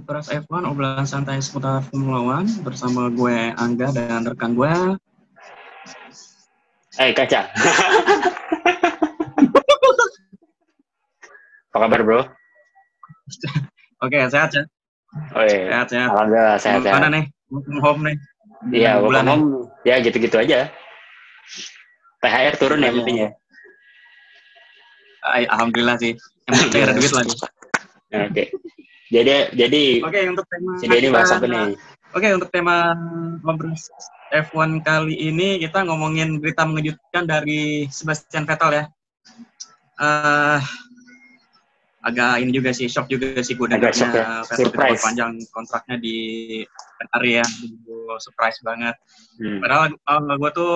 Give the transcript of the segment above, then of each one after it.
Ngobras F1 obrolan santai seputar Formula One bersama gue Angga dan rekan gue. Eh kaca. Apa kabar bro? Oke sehat ya. Oh iya. Sehat sehat. Alhamdulillah sehat sehat. Mana nih? Working home nih. Iya, work Bulan from home. Ya gitu-gitu aja. THR turun ya Iya. mungkin ya. Ay, Alhamdulillah sih. Yang penting duit lagi. Oke. Jadi jadi Oke untuk tema. jadi ini bahas apa nih? Oke untuk tema Ngobras F1 kali ini kita ngomongin berita mengejutkan dari Sebastian Vettel ya. Eh agak ini juga sih shock juga sih gue shock dengarnya ya. Vettel Surprise. panjang kontraknya di Ferrari ya. Gue surprise banget. Hmm. Padahal uh, gue tuh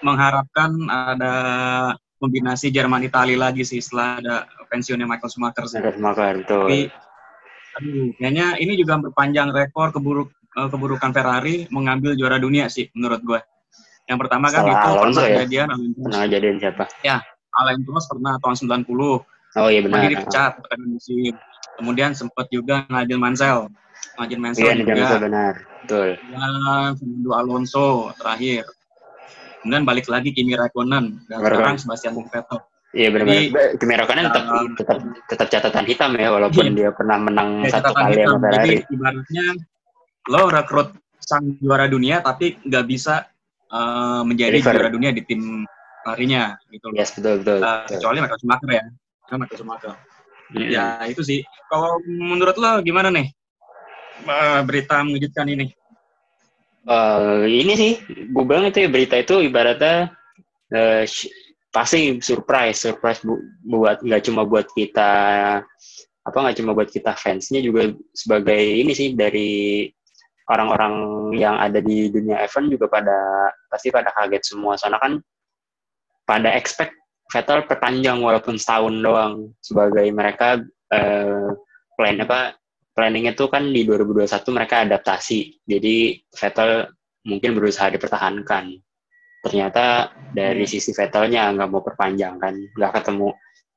mengharapkan ada kombinasi Jerman Itali lagi sih setelah ada pensiunnya Michael Schumacher sih. Harus makan tuh. Tapi aduh, kayaknya ini juga memperpanjang rekor keburuk eh, keburukan Ferrari mengambil juara dunia sih menurut gue. Yang pertama kan itu Alonso pernah ya? kejadian. Pernah jadian siapa? Alain Prost pernah tahun 90, Oh iya benar. lagi dipecat pertengahan musim. Kemudian sempat juga Nigel Mansell. Nigel Mansell Iya, juga. jangan benar. Betul. Dan Fernando Alonso terakhir. Kemudian balik lagi Kimi Raikkonen dan Raikkonen. sekarang Sebastian Vettel. Iya benar-benar. Raikkonen tetap Uh, tetap tetap catatan hitam ya walaupun Iya. dia pernah menang Ya, satu kali hitam. sama Ferrari. Jadi ibaratnya lo rekrut sang juara dunia tapi nggak bisa uh, menjadi juara dunia di tim larinya gitu loh. Yes, betul betul. Uh, betul. kecuali Michael Schumacher ya. Kan Michael Schumacher. Mm-mm. Ya itu sih. Kalau menurut lo gimana nih uh, berita mengejutkan ini? Eh, ini sih, gue bilang itu ya berita itu ibaratnya eh, sh- pasti surprise, surprise bu- buat nggak cuma buat kita apa nggak cuma buat kita fansnya juga sebagai ini sih dari orang-orang yang ada di dunia F1 juga pada pasti pada kaget semua soalnya kan pada expect Vettel perpanjang walaupun setahun doang sebagai mereka eh, plan apa planning itu kan di 2021 mereka adaptasi. Jadi Vettel mungkin berusaha dipertahankan. Ternyata dari Hmm. sisi Vettelnya nggak mau perpanjang kan, nggak ketemu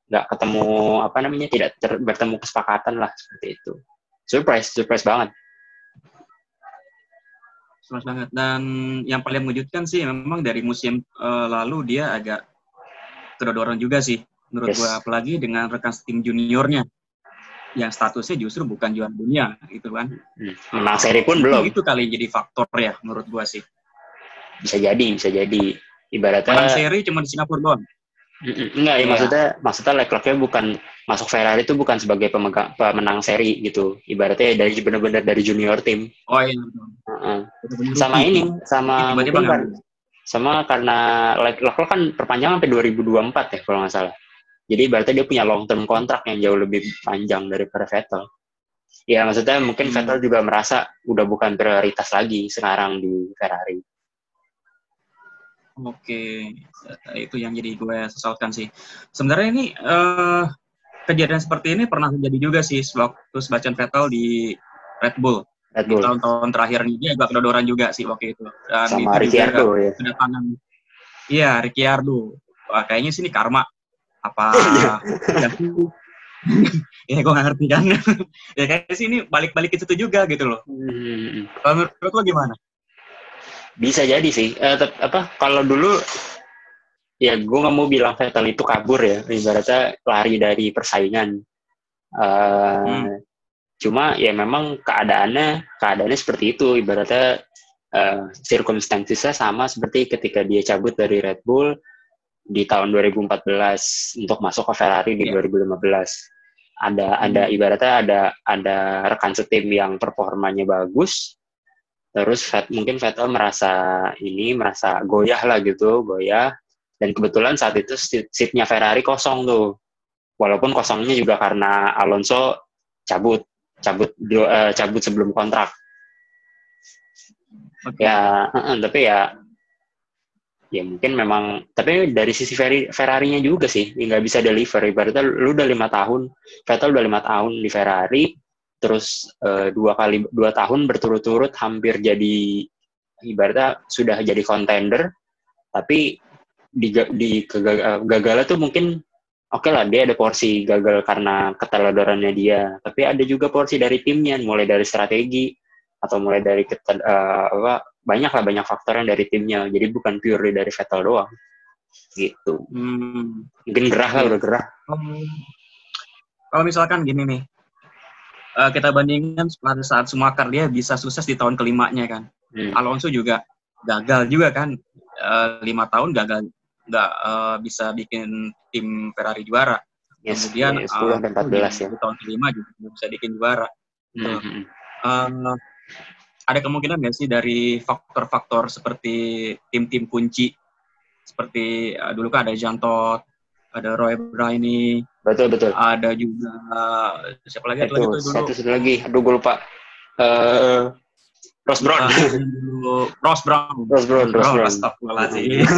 nggak ketemu apa namanya tidak ter- bertemu kesepakatan lah seperti itu. Surprise, surprise banget. Jelas banget. Dan yang paling mengejutkan sih memang dari musim uh, lalu dia agak kedodoran juga sih menurut Yes. gua apalagi dengan rekan tim juniornya yang statusnya justru bukan juara dunia gitu kan. Hmm. Menang seri pun belum. Itu kali jadi faktor ya menurut gua sih. Bisa jadi, bisa jadi. Ibaratnya Menang seri cuma di Singapura doang. Enggak, ya Iya. maksudnya maksudnya Leclerc-nya bukan masuk Ferrari itu bukan sebagai pemegang pemenang seri gitu. Ibaratnya dari benar-benar dari junior tim. Oh iya. Heeh. Bener-bener Sama ini, sama mungkin kan, sama karena Leclerc kan perpanjang sampai 2024 ya kalau nggak salah. Jadi ibaratnya dia punya long term kontrak yang jauh lebih panjang daripada Vettel. Ya maksudnya mungkin Hmm. Vettel juga merasa udah bukan prioritas lagi sekarang di Ferrari. Oke, itu yang jadi gue sesalkan sih. Sebenarnya ini eh, kejadian seperti ini pernah terjadi juga sih waktu Sebastian Vettel di Red Bull. Red Di Bull tahun-tahun terakhir ini dia agak kedodoran juga sih waktu itu. Dan itu sama Ricciardo ya. kedatangan iya Ricciardo Wah, kayaknya sih ini karma apa ya gue gak ngerti kan ya kayaknya sih ini balik-balik ke situ juga gitu loh Hmm. kalau menurut lo gimana Bisa jadi sih. Eh, tep- apa kalau dulu ya gue nggak mau bilang Vettel itu kabur ya, ibaratnya lari dari persaingan. Eh, Hmm. Cuma ya memang keadaannya keadaannya seperti itu, ibaratnya eh circumstancesnya sama seperti ketika dia cabut dari Red Bull di tahun 2014 untuk masuk ke Ferrari di Iya. 2015. Ada ada Hmm. ibaratnya ada ada rekan setim yang performanya bagus, terus Vet- mungkin Vettel merasa ini merasa goyah lah gitu goyah. Dan kebetulan saat itu seat- seatnya Ferrari kosong tuh. Walaupun kosongnya juga karena Alonso cabut cabut eh, cabut sebelum kontrak. Oke. ya eh, eh, tapi ya ya mungkin memang tapi dari sisi Ferrari Ferrarinya juga sih nggak bisa deliver. Ibaratnya lu udah lima tahun Vettel udah lima tahun di Ferrari terus eh, dua kali dua tahun berturut-turut hampir jadi ibaratnya sudah jadi contender tapi di, di gagalnya tuh mungkin oke okay lah dia ada porsi gagal karena keteladorannya dia tapi ada juga porsi dari timnya mulai dari strategi atau mulai dari ketel, uh, apa banyak lah banyak faktor yang dari timnya jadi bukan purely dari Vettel doang gitu. Hmm. mungkin gerah lah udah gerah. Um, kalau misalkan gini nih uh, kita bandingkan pada saat Schumacher dia bisa sukses di tahun kelimanya kan hmm. Alonso juga gagal juga kan uh, lima tahun gagal nggak uh, bisa bikin tim Ferrari juara. Yes, Kemudian yes, 10 dan 14 uh, ya. Tahun kelima juga bisa bikin juara. Mm -hmm. uh, ada kemungkinan nggak sih dari faktor-faktor seperti tim-tim kunci seperti uh, dulu kan ada Jantot, ada Roy Briney, betul betul. Ada juga siapa lagi? Itu, lagi satu, satu lagi. Aduh gue lupa. Uh, Ross Brown. Ross Brown. Ross Brown. Ross Brown. Astagfirullahaladzim.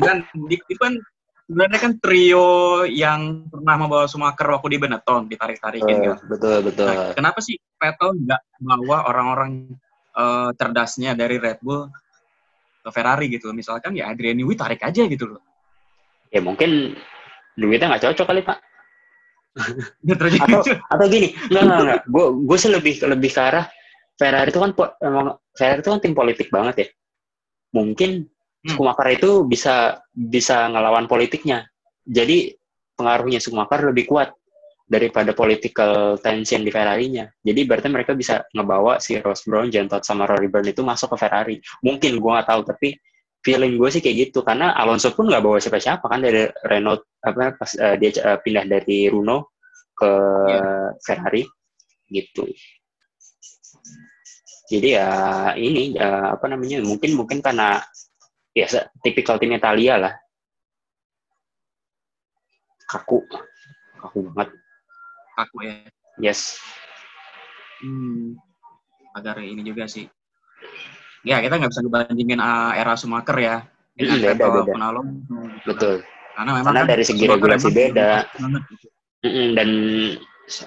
Dan itu kan sebenarnya kan trio yang pernah membawa Schumacher waktu di Benetton ditarik-tarikin uh, kan. Betul betul. Nah, kenapa sih Vettel nggak bawa orang-orang uh, cerdasnya dari Red Bull ke Ferrari gitu? Misalkan ya Adrian Newey tarik aja gitu loh. Ya mungkin duitnya nggak cocok kali pak. atau, atau gini, nggak nggak nggak. Gue gue sih lebih lebih ke arah Ferrari itu kan emang Ferrari itu kan tim politik banget ya. Mungkin hmm. Schumacher itu bisa bisa ngelawan politiknya. Jadi pengaruhnya Schumacher lebih kuat daripada political tension di Ferrari-nya. Jadi berarti mereka bisa ngebawa si Ross Brown, Jantot sama Rory Byrne itu masuk ke Ferrari. Mungkin gue nggak tahu, tapi feeling gue sih kayak gitu. Karena Alonso pun nggak bawa siapa-siapa kan dari Renault apa pas uh, dia uh, pindah dari Runo ke yeah. Ferrari gitu. Jadi ya ini ya, apa namanya mungkin mungkin karena biasa tipikal tim Italia lah. Kaku. Kaku banget. Kaku ya. Yes. Hmm, agar ini juga sih ya kita nggak bisa dibandingin uh, era Schumacher ya. Dengan beda, beda. Penalong, betul. Karena memang karena kan dari segi regulasi beda. dan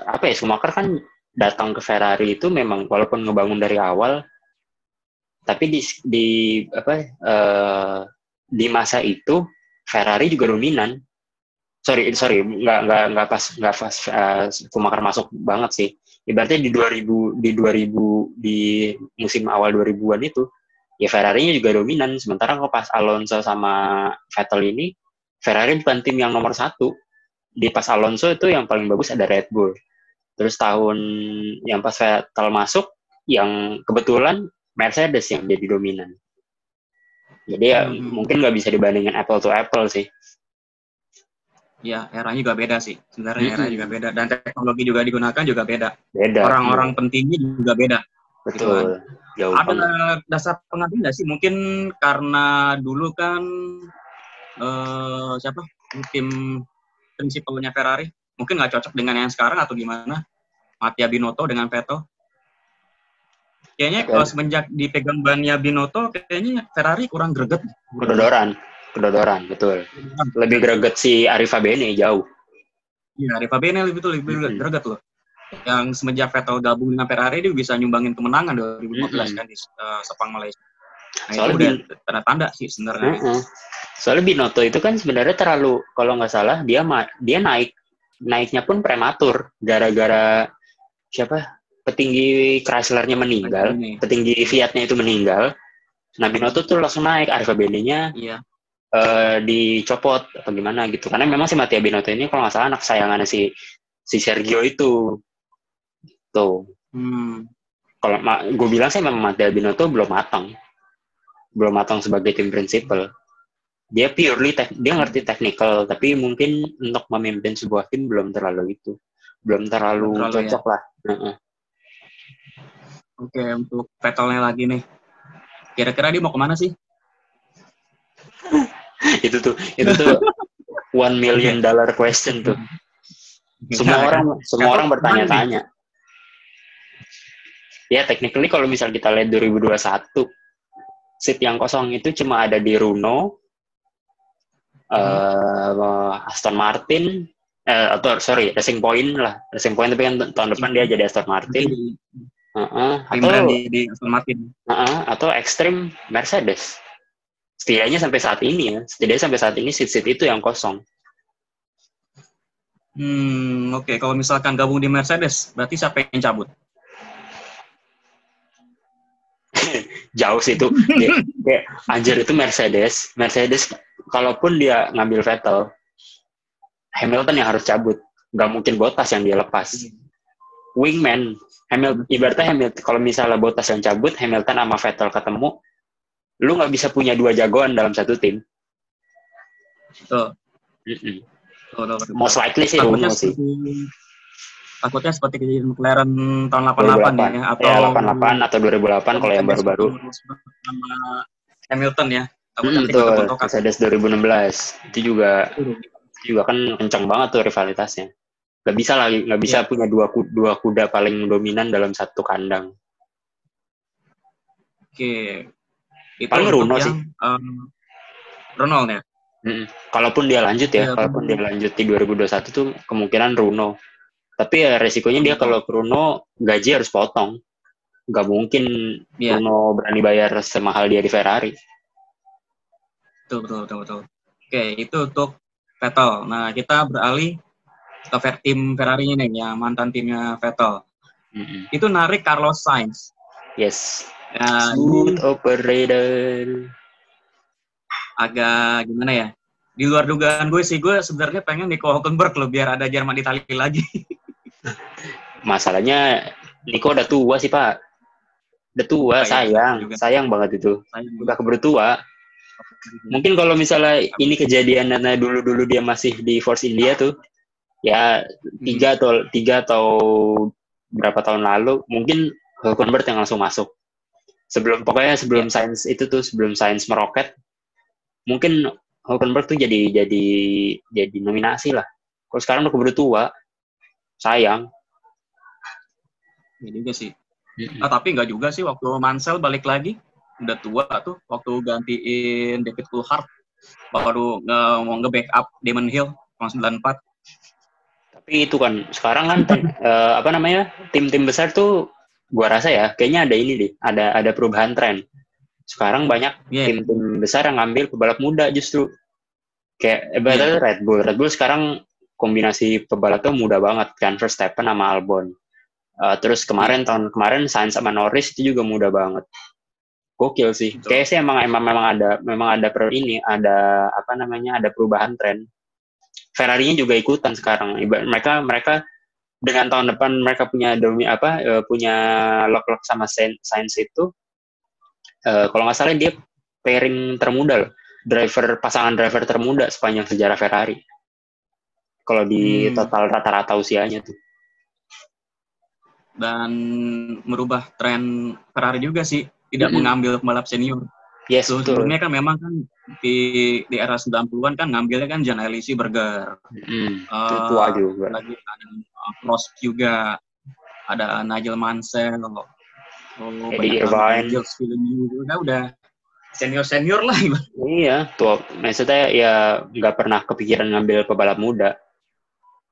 apa ya Schumacher kan datang ke Ferrari itu memang walaupun ngebangun dari awal tapi di di apa uh, di masa itu Ferrari juga dominan. Sorry sorry nggak nggak nggak pas nggak pas uh, Schumacher masuk banget sih ibaratnya di 2000 di 2000 di musim awal 2000-an itu ya Ferrari-nya juga dominan sementara kalau pas Alonso sama Vettel ini Ferrari bukan tim yang nomor satu di pas Alonso itu yang paling bagus ada Red Bull Terus tahun yang pas Vettel masuk, yang kebetulan Mercedes yang jadi dominan. Jadi ya hmm. mungkin nggak bisa dibandingin apple to apple sih. Ya, eranya juga beda sih. Sebenarnya hmm. era juga beda dan teknologi juga digunakan juga beda. Beda. Orang-orang hmm. pentingnya juga beda. Betul. Gitu Jauh Ada banget. dasar pengertian nggak sih? Mungkin karena dulu kan uh, siapa tim prinsipalnya Ferrari mungkin nggak cocok dengan yang sekarang atau gimana? Mattia Binotto dengan Vettel? Kayaknya okay. kalau semenjak dipegang bannya Binotto, kayaknya Ferrari kurang greget. Kedodoran, kedodoran, betul. Lebih greget si Arifa Bene jauh. Iya, Arifa Bene lebih betul lebih hmm. greget loh. Yang semenjak Vettel gabung dengan Ferrari, dia bisa nyumbangin kemenangan 2015 hmm. kan di uh, Sepang Malaysia. Nah, Soalnya itu tanda-tanda sih sebenarnya. -uh. Soalnya Binotto itu kan sebenarnya terlalu, kalau nggak salah, dia dia naik naiknya pun prematur gara-gara siapa petinggi Chryslernya meninggal, petinggi Fiatnya itu meninggal. Nah Binotto tuh langsung naik, Arif BD-nya iya. Uh, dicopot atau gimana gitu. Karena memang si Mattia Binotto ini kalau nggak salah anak sayangannya si si Sergio itu. Tuh. Hmm. Kalau gue bilang sih memang Mattia Binotto belum matang. Belum matang sebagai tim prinsipal dia purely tek, dia ngerti technical tapi mungkin untuk memimpin sebuah tim belum terlalu itu belum terlalu, terlalu cocok ya. lah uh-uh. oke untuk Vettelnya lagi nih kira-kira dia mau ke mana sih itu tuh itu tuh one million dollar question tuh. Semua orang semua orang bertanya-tanya. ya technically kalau misal kita lihat 2021 seat yang kosong itu cuma ada di Runo uh, Aston Martin uh, atau sorry Racing Point lah. Racing Point tapi kan tahun depan dia jadi Aston Martin. Uh -uh. atau di, di Aston Martin. Uh -uh. atau Extreme Mercedes setidaknya sampai saat ini ya setidaknya sampai saat ini seat seat itu yang kosong Hmm, oke. Kalau misalkan gabung di Mercedes, berarti siapa yang cabut? Jauh sih itu. Kayak, kayak, anjir itu Mercedes. Mercedes, kalaupun dia ngambil Vettel, Hamilton yang harus cabut. Nggak mungkin Bottas yang dia lepas. Wingman, Hamilton, ibaratnya Hamilton, kalau misalnya Bottas yang cabut, Hamilton sama Vettel ketemu, lu nggak bisa punya dua jagoan dalam satu tim. Mm -mm. Tuh. Most likely sih takutnya sih. takutnya seperti kejadian McLaren tahun 88 ya, ya atau ya 88 atau 2008 kalau yang baru-baru. sama Hamilton ya. Takutnya Hmm, nanti betul. Mercedes 2016 itu juga itu juga kan kencang banget tuh rivalitasnya. Gak bisa lagi, nggak bisa Iya. punya dua ku- dua kuda paling dominan dalam satu kandang. Oke. Itu Paling Runo yang, sih. em, Ronald ya. Mm-mm. Kalaupun dia lanjut ya, Iya, kalaupun dia lanjut di 2021 tuh kemungkinan Runo. Tapi ya resikonya dia kalau ke Runo gaji harus potong. Gak mungkin Iya. Runo berani bayar semahal dia di Ferrari. Betul, betul, betul, betul. Oke, itu untuk Vettel. Nah, kita beralih ke tim Ferrari nih, yang mantan timnya Vettel. Mm-mm. Itu narik Carlos Sainz. Yes. Nah, Smooth operator. agak gimana ya? Di luar dugaan gue sih, gue sebenarnya pengen Nico Hulkenberg loh, biar ada Jerman Italia lagi. Masalahnya Nico udah tua sih pak. Udah tua, iya, sayang, juga. sayang banget itu. Sayang. Udah keburu tua. Mungkin kalau misalnya ini kejadian karena dulu-dulu dia masih di Force India tuh, ya tiga atau tiga atau berapa tahun lalu, mungkin Hulkenberg yang langsung masuk. Sebelum pokoknya sebelum Sainz itu tuh sebelum Sainz meroket, mungkin Hulkenberg tuh jadi jadi jadi nominasi lah. Kalau sekarang udah keburu tua, sayang. Ya juga sih. Ah, tapi nggak juga sih waktu Mansell balik lagi udah tua tuh waktu gantiin David Coulthard baru nge mau nge-backup Damon Hill tahun 94. Tapi itu kan sekarang kan eh, apa namanya tim-tim besar tuh gua rasa ya kayaknya ada ini deh, ada ada perubahan tren. Sekarang banyak Iya. tim-tim besar yang ngambil pebalap muda justru. Kayak ibaratnya Red Bull. Red Bull sekarang kombinasi pebalapnya muda banget kan Verstappen sama Albon. Eh, terus kemarin tahun kemarin Sainz sama Norris itu juga muda banget. Gokil sih. Betul. Kayak sih emang emang memang ada memang ada per ini ada apa namanya ada perubahan tren. Ferrari-nya juga ikutan sekarang. Iba- mereka mereka dengan tahun depan mereka punya domi apa eh, punya lock lock sama Sainz itu eh, kalau nggak salah dia pairing termuda loh. driver pasangan driver termuda sepanjang sejarah Ferrari. Kalau di Hmm. total rata-rata usianya tuh. dan merubah tren Ferrari juga sih tidak Mm-mm. mengambil pembalap senior. Yes, betul. Sebelumnya kan memang kan di di era 90-an kan ngambilnya kan Jan Alesi Berger. Hmm, itu Eh, tua juga. lagi ada uh, Prost juga, ada Nigel Mansell, oh, Eddie Irvine. Jules Villeneuve juga udah senior senior lah. Iya, tua. Maksudnya ya nggak pernah kepikiran ngambil pebalap muda.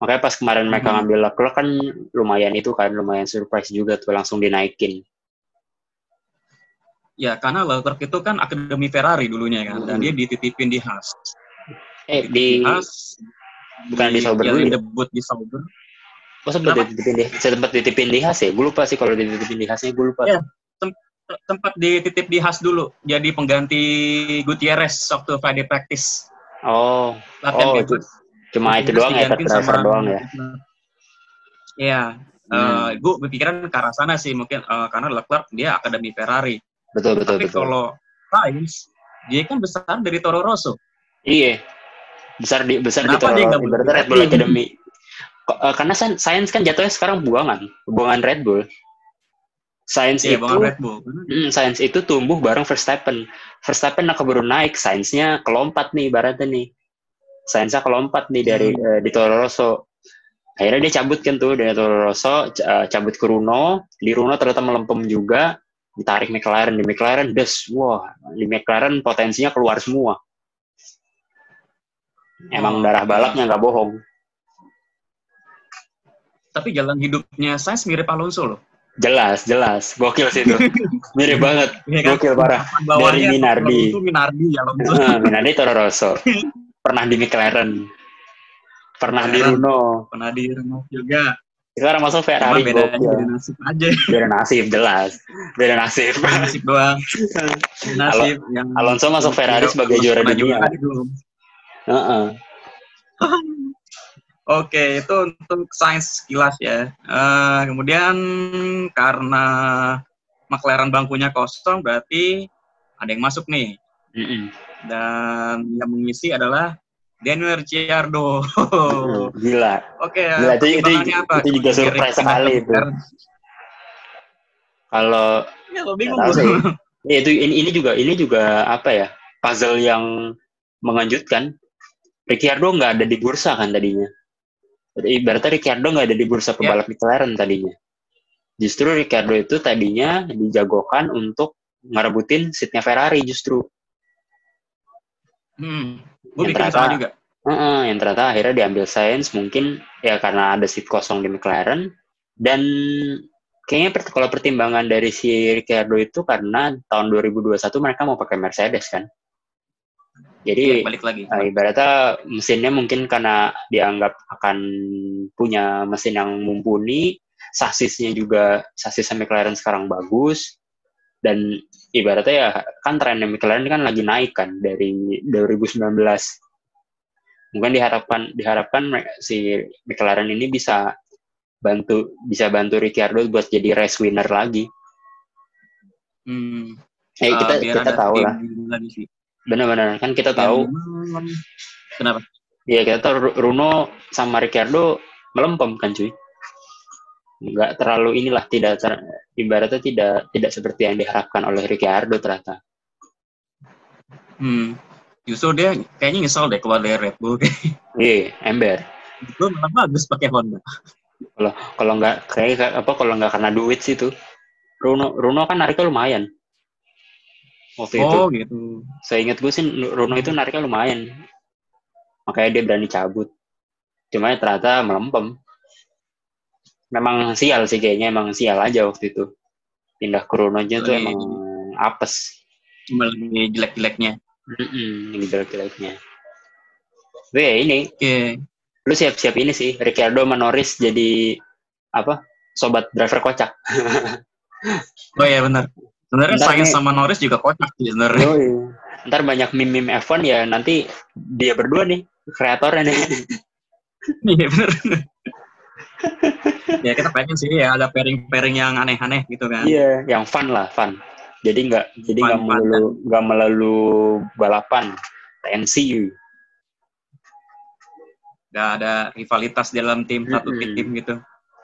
Makanya pas kemarin mereka Mhm. ngambil Leclerc kan lumayan itu kan, lumayan surprise juga tuh langsung dinaikin. Ya karena Leclerc itu kan akademi Ferrari dulunya kan, dan dia dititipin di Haas. Eh di Haas, bukan di Sauber ya, dulu ya? debut di Sauber. Oh sempat Kenapa? dititipin di sempat dititipin di Haas ya? Gue lupa sih kalau dititipin di Haasnya gue lupa. Iya. tempat dititip di Haas dulu, jadi pengganti Gutierrez waktu Friday practice. Oh, Latihan Oh, bebas. cuma itu doang ya, sama- doang ya. Iya, Hmm. gue berpikiran ke arah sana sih mungkin eh, karena Leclerc dia akademi Ferrari. Betul betul Tapi betul. kalau Sainz, dia kan besar dari Toro Rosso. Iya. Besar di besar di Kenapa dia nggak Toro boleh Red Bull di- Academy. Eh, karena Sainz kan jatuhnya sekarang buangan, buangan Red Bull. Sainz Iya, itu Red Bull. Hmm, Sainz itu tumbuh bareng Verstappen. Verstappen nak keburu naik, Sainznya kelompat nih ibaratnya nih. Sainznya kelompat nih dari Hmm. eh, di Toro Rosso. Akhirnya dia cabut kan tuh dari Toro Rosso, eh, cabut ke Runo. Di Runo ternyata melempem juga, ditarik McLaren. Di McLaren, des, wah, di McLaren potensinya keluar semua. Emang Oh, darah balapnya nggak bohong. Tapi jalan hidupnya Sainz mirip Alonso loh. Jelas, jelas. Gokil sih itu. Mirip banget. Iya kan? Gokil parah. Dari Minardi. Minardi Alonso. Nah, Minardi Toro Rosso. Pernah di McLaren. pernah di. Runo. Pernah di Renault juga. Sekarang masuk Ferrari. gokil. beda nasib aja. Beda nasib jelas. Beda nasib. Beda nasib doang. Beda nasib yang Alonso masuk Ferrari sebagai juara dunia. belum. Heeh. Oke, itu untuk sains sekilas ya. Eh, kemudian karena McLaren bangkunya kosong, berarti ada yang masuk nih. Mm-mm. Dan yang mengisi adalah Daniel Ricciardo. Gila. Oke, Gila, itu- itu- apa? itu juga surprise sekali itu. Kalau Ya, lo bingung ya itu ini, ini juga ini juga apa ya puzzle yang mengejutkan. Ricciardo nggak ada di bursa kan tadinya. Ibaratnya Ricciardo nggak ada di bursa pebalap McLaren tadinya. Justru Ricciardo itu tadinya dijagokan untuk ngerebutin seatnya Ferrari justru. Hmm, gue bikin ternyata- sama juga. Heeh, yang ternyata akhirnya diambil Sainz mungkin ya karena ada seat kosong di McLaren dan kayaknya kalau pertimbangan dari si Ricciardo itu karena tahun 2021 mereka mau pakai Mercedes kan. Jadi Iya, balik lagi. Nah, ibaratnya mesinnya mungkin karena dianggap akan punya mesin yang mumpuni, sasisnya juga sasis McLaren sekarang bagus, dan ibaratnya ya kan trennya McLaren kan lagi naik kan dari 2019. Mungkin diharapkan diharapkan si McLaren ini bisa bantu bisa bantu Ricciardo buat jadi race winner lagi. Hmm, Eh eh, kita biar kita tahu lah, benar-benar kan kita Ya, tahu Kenapa? Iya kita tahu Ru- Runo sama Ricciardo melempem kan cuy. Nggak terlalu inilah tidak ter, ibaratnya tidak tidak seperti yang diharapkan oleh Ricciardo ternyata. Hmm, justru dia kayaknya nyesel deh keluar dari Red Bull. Iya ember. Gue malah bagus pakai Honda. Kalau nggak kayak apa kalau nggak karena duit sih tuh. Runo Runo kan nariknya lumayan. Waktu itu Oh gitu. saya ingat gue sih Runo itu nariknya lumayan. Makanya dia berani cabut. Cuma ya ternyata melempem. Memang sial sih kayaknya emang sial aja waktu itu. Pindah ke aja tuh emang apes. Lagi jelek-jeleknya. Mm-mm, yang jelek-jeleknya. Tapi ya ini, Oke. lu siap-siap ini sih, Ricciardo sama Norris jadi apa? Sobat driver kocak. Oh iya benar. Sebenarnya Sainz nih. sama Norris juga kocak sih sebenarnya. Ntar banyak meme-meme F1 ya nanti dia berdua nih kreatornya nih. Iya benar. ya kita pengen sih ya ada pairing-pairing yang aneh-aneh gitu kan. Iya, yang fun lah, fun. Jadi nggak jadi nggak melulu nggak melulu balapan, TNC. Gak ada rivalitas dalam tim satu Mm-mm. tim gitu.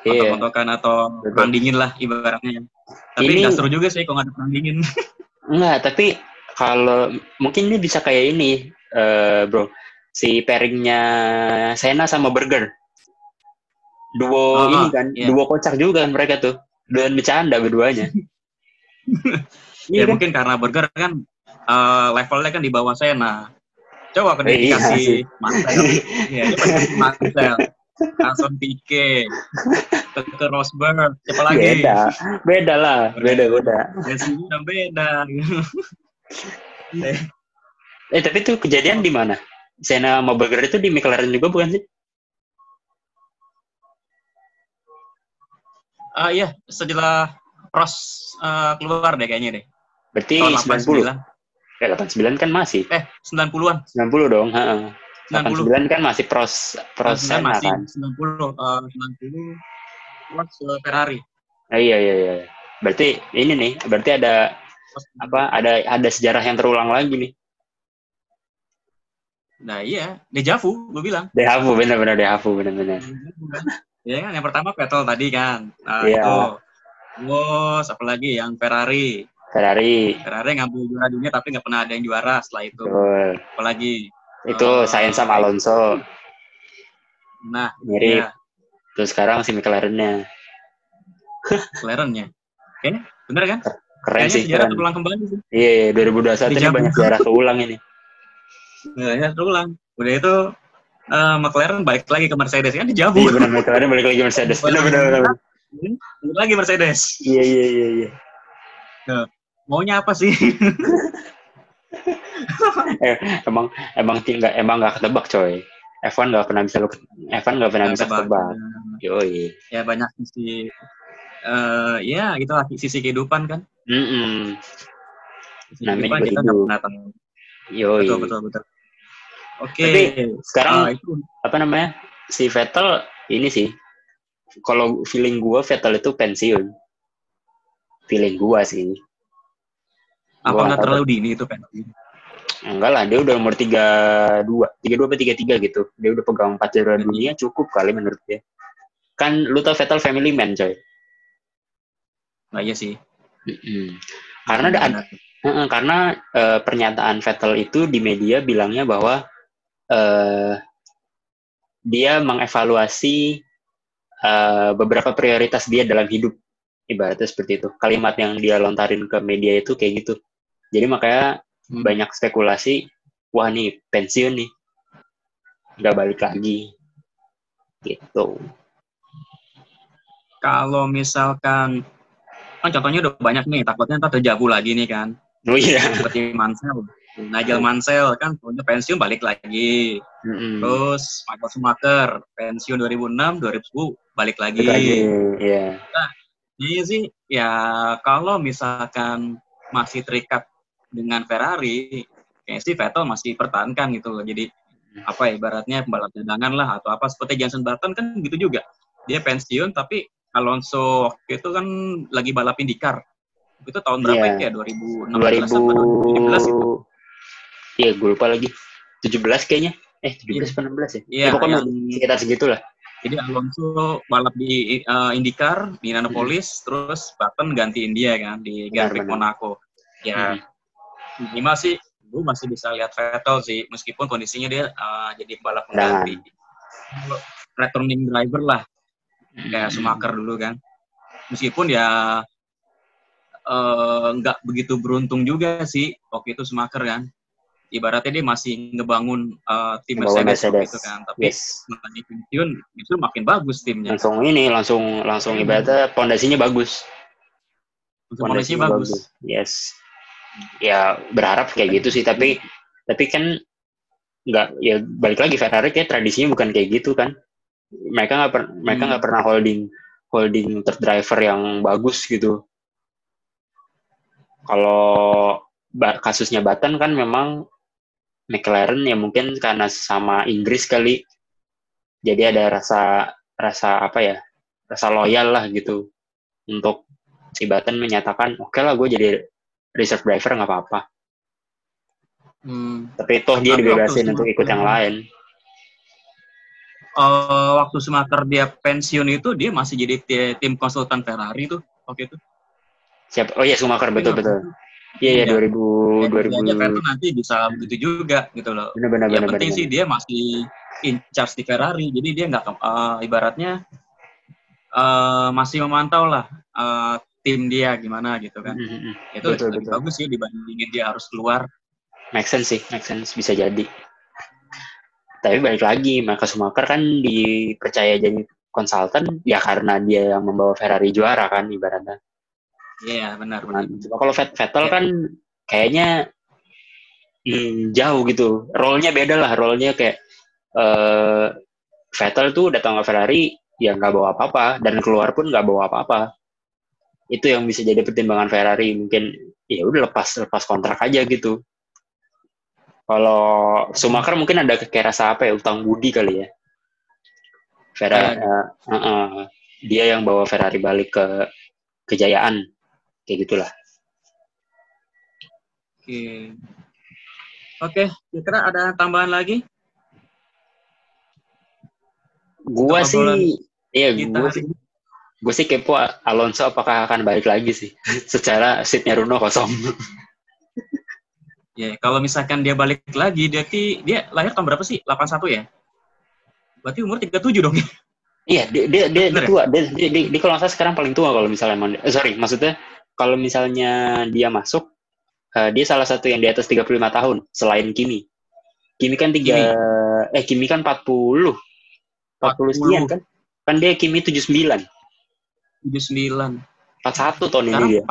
Iya. Kontok-kontokan atau Betul. perang dingin lah ibaratnya. Tapi Ini- nggak seru juga sih kalau nggak ada perang dingin. Enggak, tapi kalau mungkin ini bisa kayak ini, eh, bro. Si pairingnya Sena sama Burger. Duo Oh, ini kan, iya. duo kocak juga kan mereka tuh. Dan bercanda berduanya. ya iya kan? mungkin karena burger kan eh, levelnya kan di bawah saya. Nah, coba kan Eh, iya Marcel. Iya, pakai Marcel. Langsung Pique. Ke, ke Rosberg. Siapa lagi? Beda, beda lah, beda beda. Racingnya udah beda. Eh, Eh tapi tuh kejadian di mana? Sena sama Burger itu di McLaren juga bukan sih? Ah iya, setelah Pros eh, keluar deh kayaknya deh. Berarti Tahun 90. 89. Ya 89 kan masih. Eh, 90-an. 90 dong, heeh. 90. 89 kan masih pros pros 89 Sena masih kan. 90 eh, 90 Pros eh, Ferrari. Ah, iya iya iya. Berarti ini nih, berarti ada apa? Ada ada sejarah yang terulang lagi nih. Nah iya, dejavu gue bilang. Dehavu bener-bener Dehavu bener-bener. Ya kan, yang pertama Vettel tadi kan. Nah, Iya. itu. Terus apalagi yang Ferrari. Ferrari. Ferrari ngambil juara dunia tapi nggak pernah ada yang juara setelah itu. Betul. Apalagi. Itu Eh, Sainz sama Alonso Nah, mirip. ya, Terus sekarang si McLaren-nya. McLaren-nya. Oke, bener kan? Keren Kayaknya sih, sejarah keren. terulang kembali sih. Iya, iya, 2021 ini banyak sejarah keulang ini. Nah, ya, terulang. Udah itu eh, McLaren balik lagi ke Mercedes kan Iya, dijabu. benar McLaren balik lagi Mercedes. Benar benar benar. Balik lagi Mercedes. Iya, iya, iya, iya. Maunya apa sih? Emang emang tinggal emang nggak ketebak, coy. F1 nggak pernah bisa lu F1 nggak pernah bisa Tebak. tebak. Yoi. Ya banyak sisi eh ya itu lah sisi kehidupan kan. Mm-mm. Sisi Namanya kehidupan kita nggak pernah tahu. Yoi. Betul betul betul. Oke. Tapi sekarang itu apa namanya? Si Vettel ini sih. Kalau feeling gua Vettel itu pensiun. Feeling gua sih. apa nggak terlalu dini itu pensiun? Enggak lah, dia udah umur 32, 32 apa 33 gitu. Dia udah pegang empat juara dunia cukup kali menurut dia. Kan lu tau Vettel family man, coy. Nah iya sih. Mm-mm. Karena ada, karena eh, pernyataan Vettel itu di media bilangnya bahwa eh, dia mengevaluasi eh, beberapa prioritas dia dalam hidup, ibaratnya seperti itu. Kalimat yang dia lontarin ke media itu kayak gitu. Jadi makanya Hmm. banyak spekulasi, wah nih pensiun nih, nggak balik lagi, gitu. Kalau misalkan kan contohnya udah banyak nih, takutnya ntar terjabu lagi nih kan. Oh iya. Seperti Mansell. Nigel Mansell kan punya pensiun balik lagi. Mm-mm. Terus Michael Schumacher pensiun 2006, 2010 balik lagi. Balik lagi, iya. Iya sih, ya kalau misalkan masih terikat dengan Ferrari, kayaknya sih Vettel masih pertahankan gitu loh. Jadi apa ya, ibaratnya pembalap cadangan lah atau apa seperti Jenson Button kan gitu juga. Dia pensiun tapi Alonso waktu itu kan lagi balap IndyCar. Itu tahun berapa Iya. ya? 2016 apa 2017 itu. 2000 Iya, gue lupa lagi. 17 kayaknya. Eh, 17 apa 16 ya? Iya, ya, pokoknya yang- sekitar segitulah. Jadi Alonso balap di uh, IndyCar di Indianapolis, terus Button ganti India kan di Grand Prix. Monaco. Ya, minimal sih gue masih bisa lihat Vettel sih, meskipun kondisinya dia uh, jadi balap pengganti. Returning driver lah, kayak Schumacher dulu kan. Meskipun ya eh, nggak begitu beruntung juga sih waktu itu Schumacher kan. Ibaratnya dia masih ngebangun uh, tim Ngebangun Mercedes, Mercedes. itu kan. Tapi Yes. pensiun itu makin bagus timnya. Langsung ini, langsung langsung ibaratnya pondasinya bagus. Untuk kondisinya bagus. Yes. Ya berharap kayak gitu sih, tapi tapi kan nggak ya balik lagi Ferrari kayak tradisinya bukan kayak gitu kan. Mereka nggak per, mereka Hmm. nggak pernah holding holding third driver yang bagus gitu. Kalau kasusnya Button kan memang McLaren ya mungkin karena sama Inggris kali. Jadi ada rasa rasa apa ya? Rasa loyal lah gitu untuk si Button menyatakan oke lah gue jadi reserve driver nggak apa-apa. Hmm. Tapi toh dia dibebasin untuk ikut yang lain. Eh, waktu Schumacher dia pensiun itu dia masih jadi ti- tim konsultan Ferrari tuh waktu itu. Siapa? Oh iya Schumacher betul betul. Iya iya Iya. 2000 Jadi aja 2000 Vettel nanti bisa begitu juga gitu loh. benar benar Yang penting benar. sih dia masih in charge di Ferrari, jadi dia nggak eh, ibaratnya eh, masih memantau lah eh, tim dia gimana gitu kan. Mhm, mhm. Itu Betul, lebih betul. bagus sih dibandingin dia harus keluar. Make sense sih, make sense bisa jadi. Tapi balik lagi, maka Schumacher kan dipercaya jadi konsultan ya karena dia yang membawa Ferrari juara kan ibaratnya. Iya benar Nah, benar. cuma kalau Vet- Vettel Ya. kan kayaknya hmm, jauh gitu. Role-nya beda lah, role-nya kayak eh Vettel tuh datang ke Ferrari ya nggak bawa apa-apa dan keluar pun nggak bawa apa-apa. Itu yang bisa jadi pertimbangan Ferrari mungkin ya udah lepas lepas kontrak aja gitu. Kalau Schumacher mungkin ada kayak rasa apa ya utang budi kali ya. Ferrari, Kayak eh, eh, eh, dia yang bawa Ferrari balik ke kejayaan kayak gitulah. Oke. Oke, kira-kira ada tambahan lagi? Gua sih, iya gua sih, gua sih kepo Alonso apakah akan balik lagi sih. Secara seatnya Runo kosong. Ya, kalau misalkan dia balik lagi, dia ki- dia lahir tahun berapa sih? 81 ya? Berarti umur 37 dong ya? Iya, dia dia dia, dia ya? tua. Dia, dia, dia, dia kalau nggak salah sekarang paling tua kalau misalnya eh, sorry, maksudnya kalau misalnya dia masuk, eh, dia salah satu yang di atas 35 tahun selain Kimi. Kimi kan tiga, eh Kimi kan 40, 40 sekian 40. kan? Kan dia Kimi 79, 79. 41 tahun ini Sekarang dia.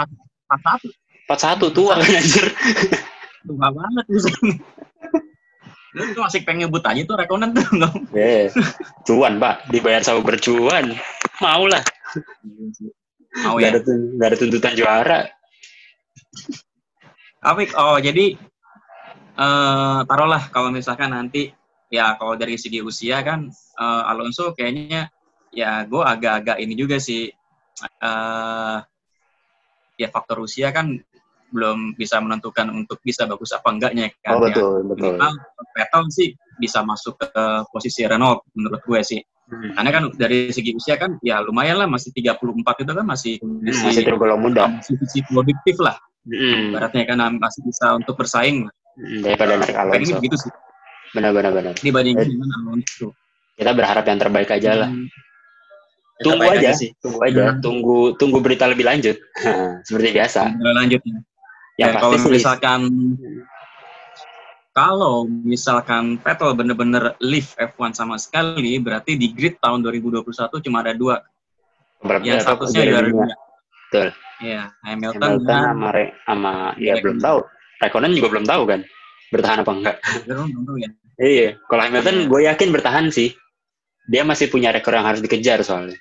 41. 41 tua kan anjir. Tua banget misalnya. Itu masih pengen ngebut aja tuh Rekonen tuh. Eh, cuan pak, dibayar sama bercuan. Mau lah. Mau Gak ya. ada, nggak ada tuntutan juara. Apik, oh jadi eh taruhlah kalau misalkan nanti ya kalau dari segi usia kan eh, Alonso kayaknya ya gue agak-agak ini juga sih eh ya faktor usia kan belum bisa menentukan untuk bisa bagus apa enggaknya kan Oh ya. betul, betul. Minimal Vettel sih bisa masuk ke posisi Renault menurut gue sih. Hmm. Karena kan dari segi usia kan ya lumayan lah masih 34 itu kan masih kondisi Masih tergolong muda. masih sisi produktif lah. Hmm. Ibaratnya kan masih bisa untuk bersaing. Hmm, Daripada Pengen Alonso. begitu sih Benar-benar benar. dibandingkan Eh. dengan Alonso. Kita berharap yang terbaik aja lah. Hmm. Tunggu Terbaik aja, sih. tunggu aja, Hmm. tunggu tunggu berita lebih lanjut. Seperti biasa. Kita lanjutnya. Ya, pasti kalau misalkan kalau misalkan Vettel bener-bener leave F1 sama sekali, berarti di grid tahun 2021 cuma ada dua. berapa Yang statusnya juara dunia? Betul. Ya, Hamilton, Hamilton dan sama Re- sama ya Raikkonen. belum tahu. Raikkonen juga belum tahu kan bertahan apa enggak. Verstappen tentu ya. Iya, kalau Hamilton Iya. gue yakin bertahan sih. Dia masih punya rekor yang harus dikejar soalnya.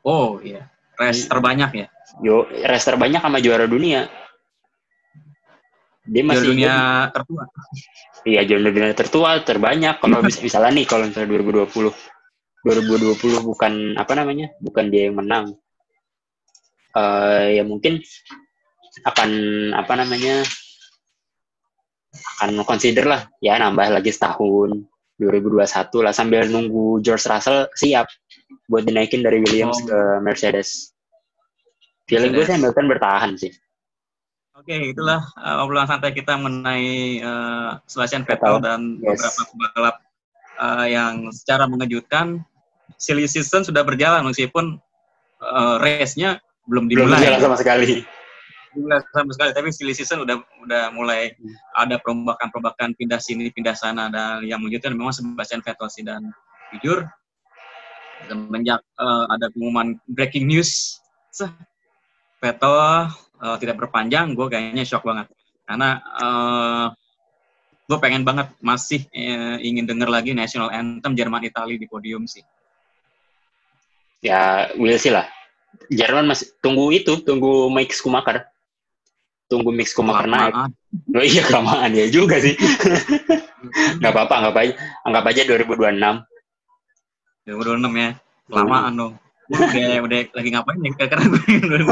Oh iya, race Hmm. terbanyak ya. Yo, race terbanyak sama juara dunia. Dia Juara masih dunia tertua. Iya, juara dunia tertua, terbanyak. Kalau mis- misalnya nih, kalau misalnya 2020, 2020 bukan apa namanya, bukan dia yang menang. Eh ya mungkin akan apa namanya, akan consider lah, ya nambah lagi setahun, 2021 lah sambil nunggu George Russell siap buat dinaikin dari Williams Oh. ke Mercedes. Feeling gue sih. Hamilton bertahan sih. Oke, itulah uh, obrolan santai kita mengenai uh, Sebastian Vettel. Dan Yes. beberapa pembalap uh, yang secara mengejutkan silly season sudah berjalan meskipun uh, race-nya belum Belum dimulai. berjalan sama sekali. Belum sama sekali, tapi silly season udah udah mulai Hmm. ada perombakan-perombakan pindah sini, pindah sana dan yang mengejutkan memang Sebastian Vettel sih dan jujur semenjak uh, ada pengumuman breaking news Vettel uh, tidak berpanjang, gue kayaknya shock banget karena uh, gue pengen banget masih eh, ingin denger lagi national anthem Jerman Italia di podium sih. Ya, will sih lah. Jerman masih tunggu itu, tunggu Mike Schumacher. Tunggu Mike Schumacher naik. Oh iya kelamaan ya juga sih. Nggak apa-apa, anggap aja, anggap aja 2026. 2026 ya, kelamaan dong. Gua udah udah lagi ngapain ya karena gue 2026.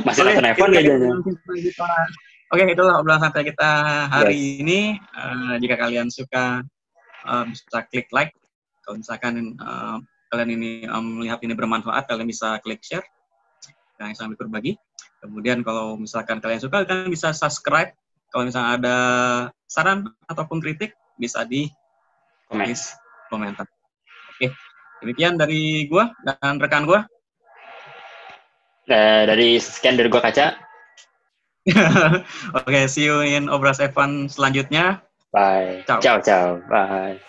Masih nonton F1 itu nggak dia jangan? kita- Oke, itulah obrolan santai kita hari ini. Eh, jika kalian suka, eh, bisa klik like. Kalau misalkan eh, kalian ini eh, melihat ini bermanfaat, kalian bisa klik share. Dan sambil berbagi. Kemudian kalau misalkan kalian suka, kalian bisa subscribe. Kalau misalkan ada saran ataupun kritik, bisa di Komen. komentar. Demikian dari gua dan rekan gua. Eh, dari sekian dari gua kaca. Oke, see you in Obras Evan selanjutnya. Bye. Ciao. Ciao, ciao. Bye.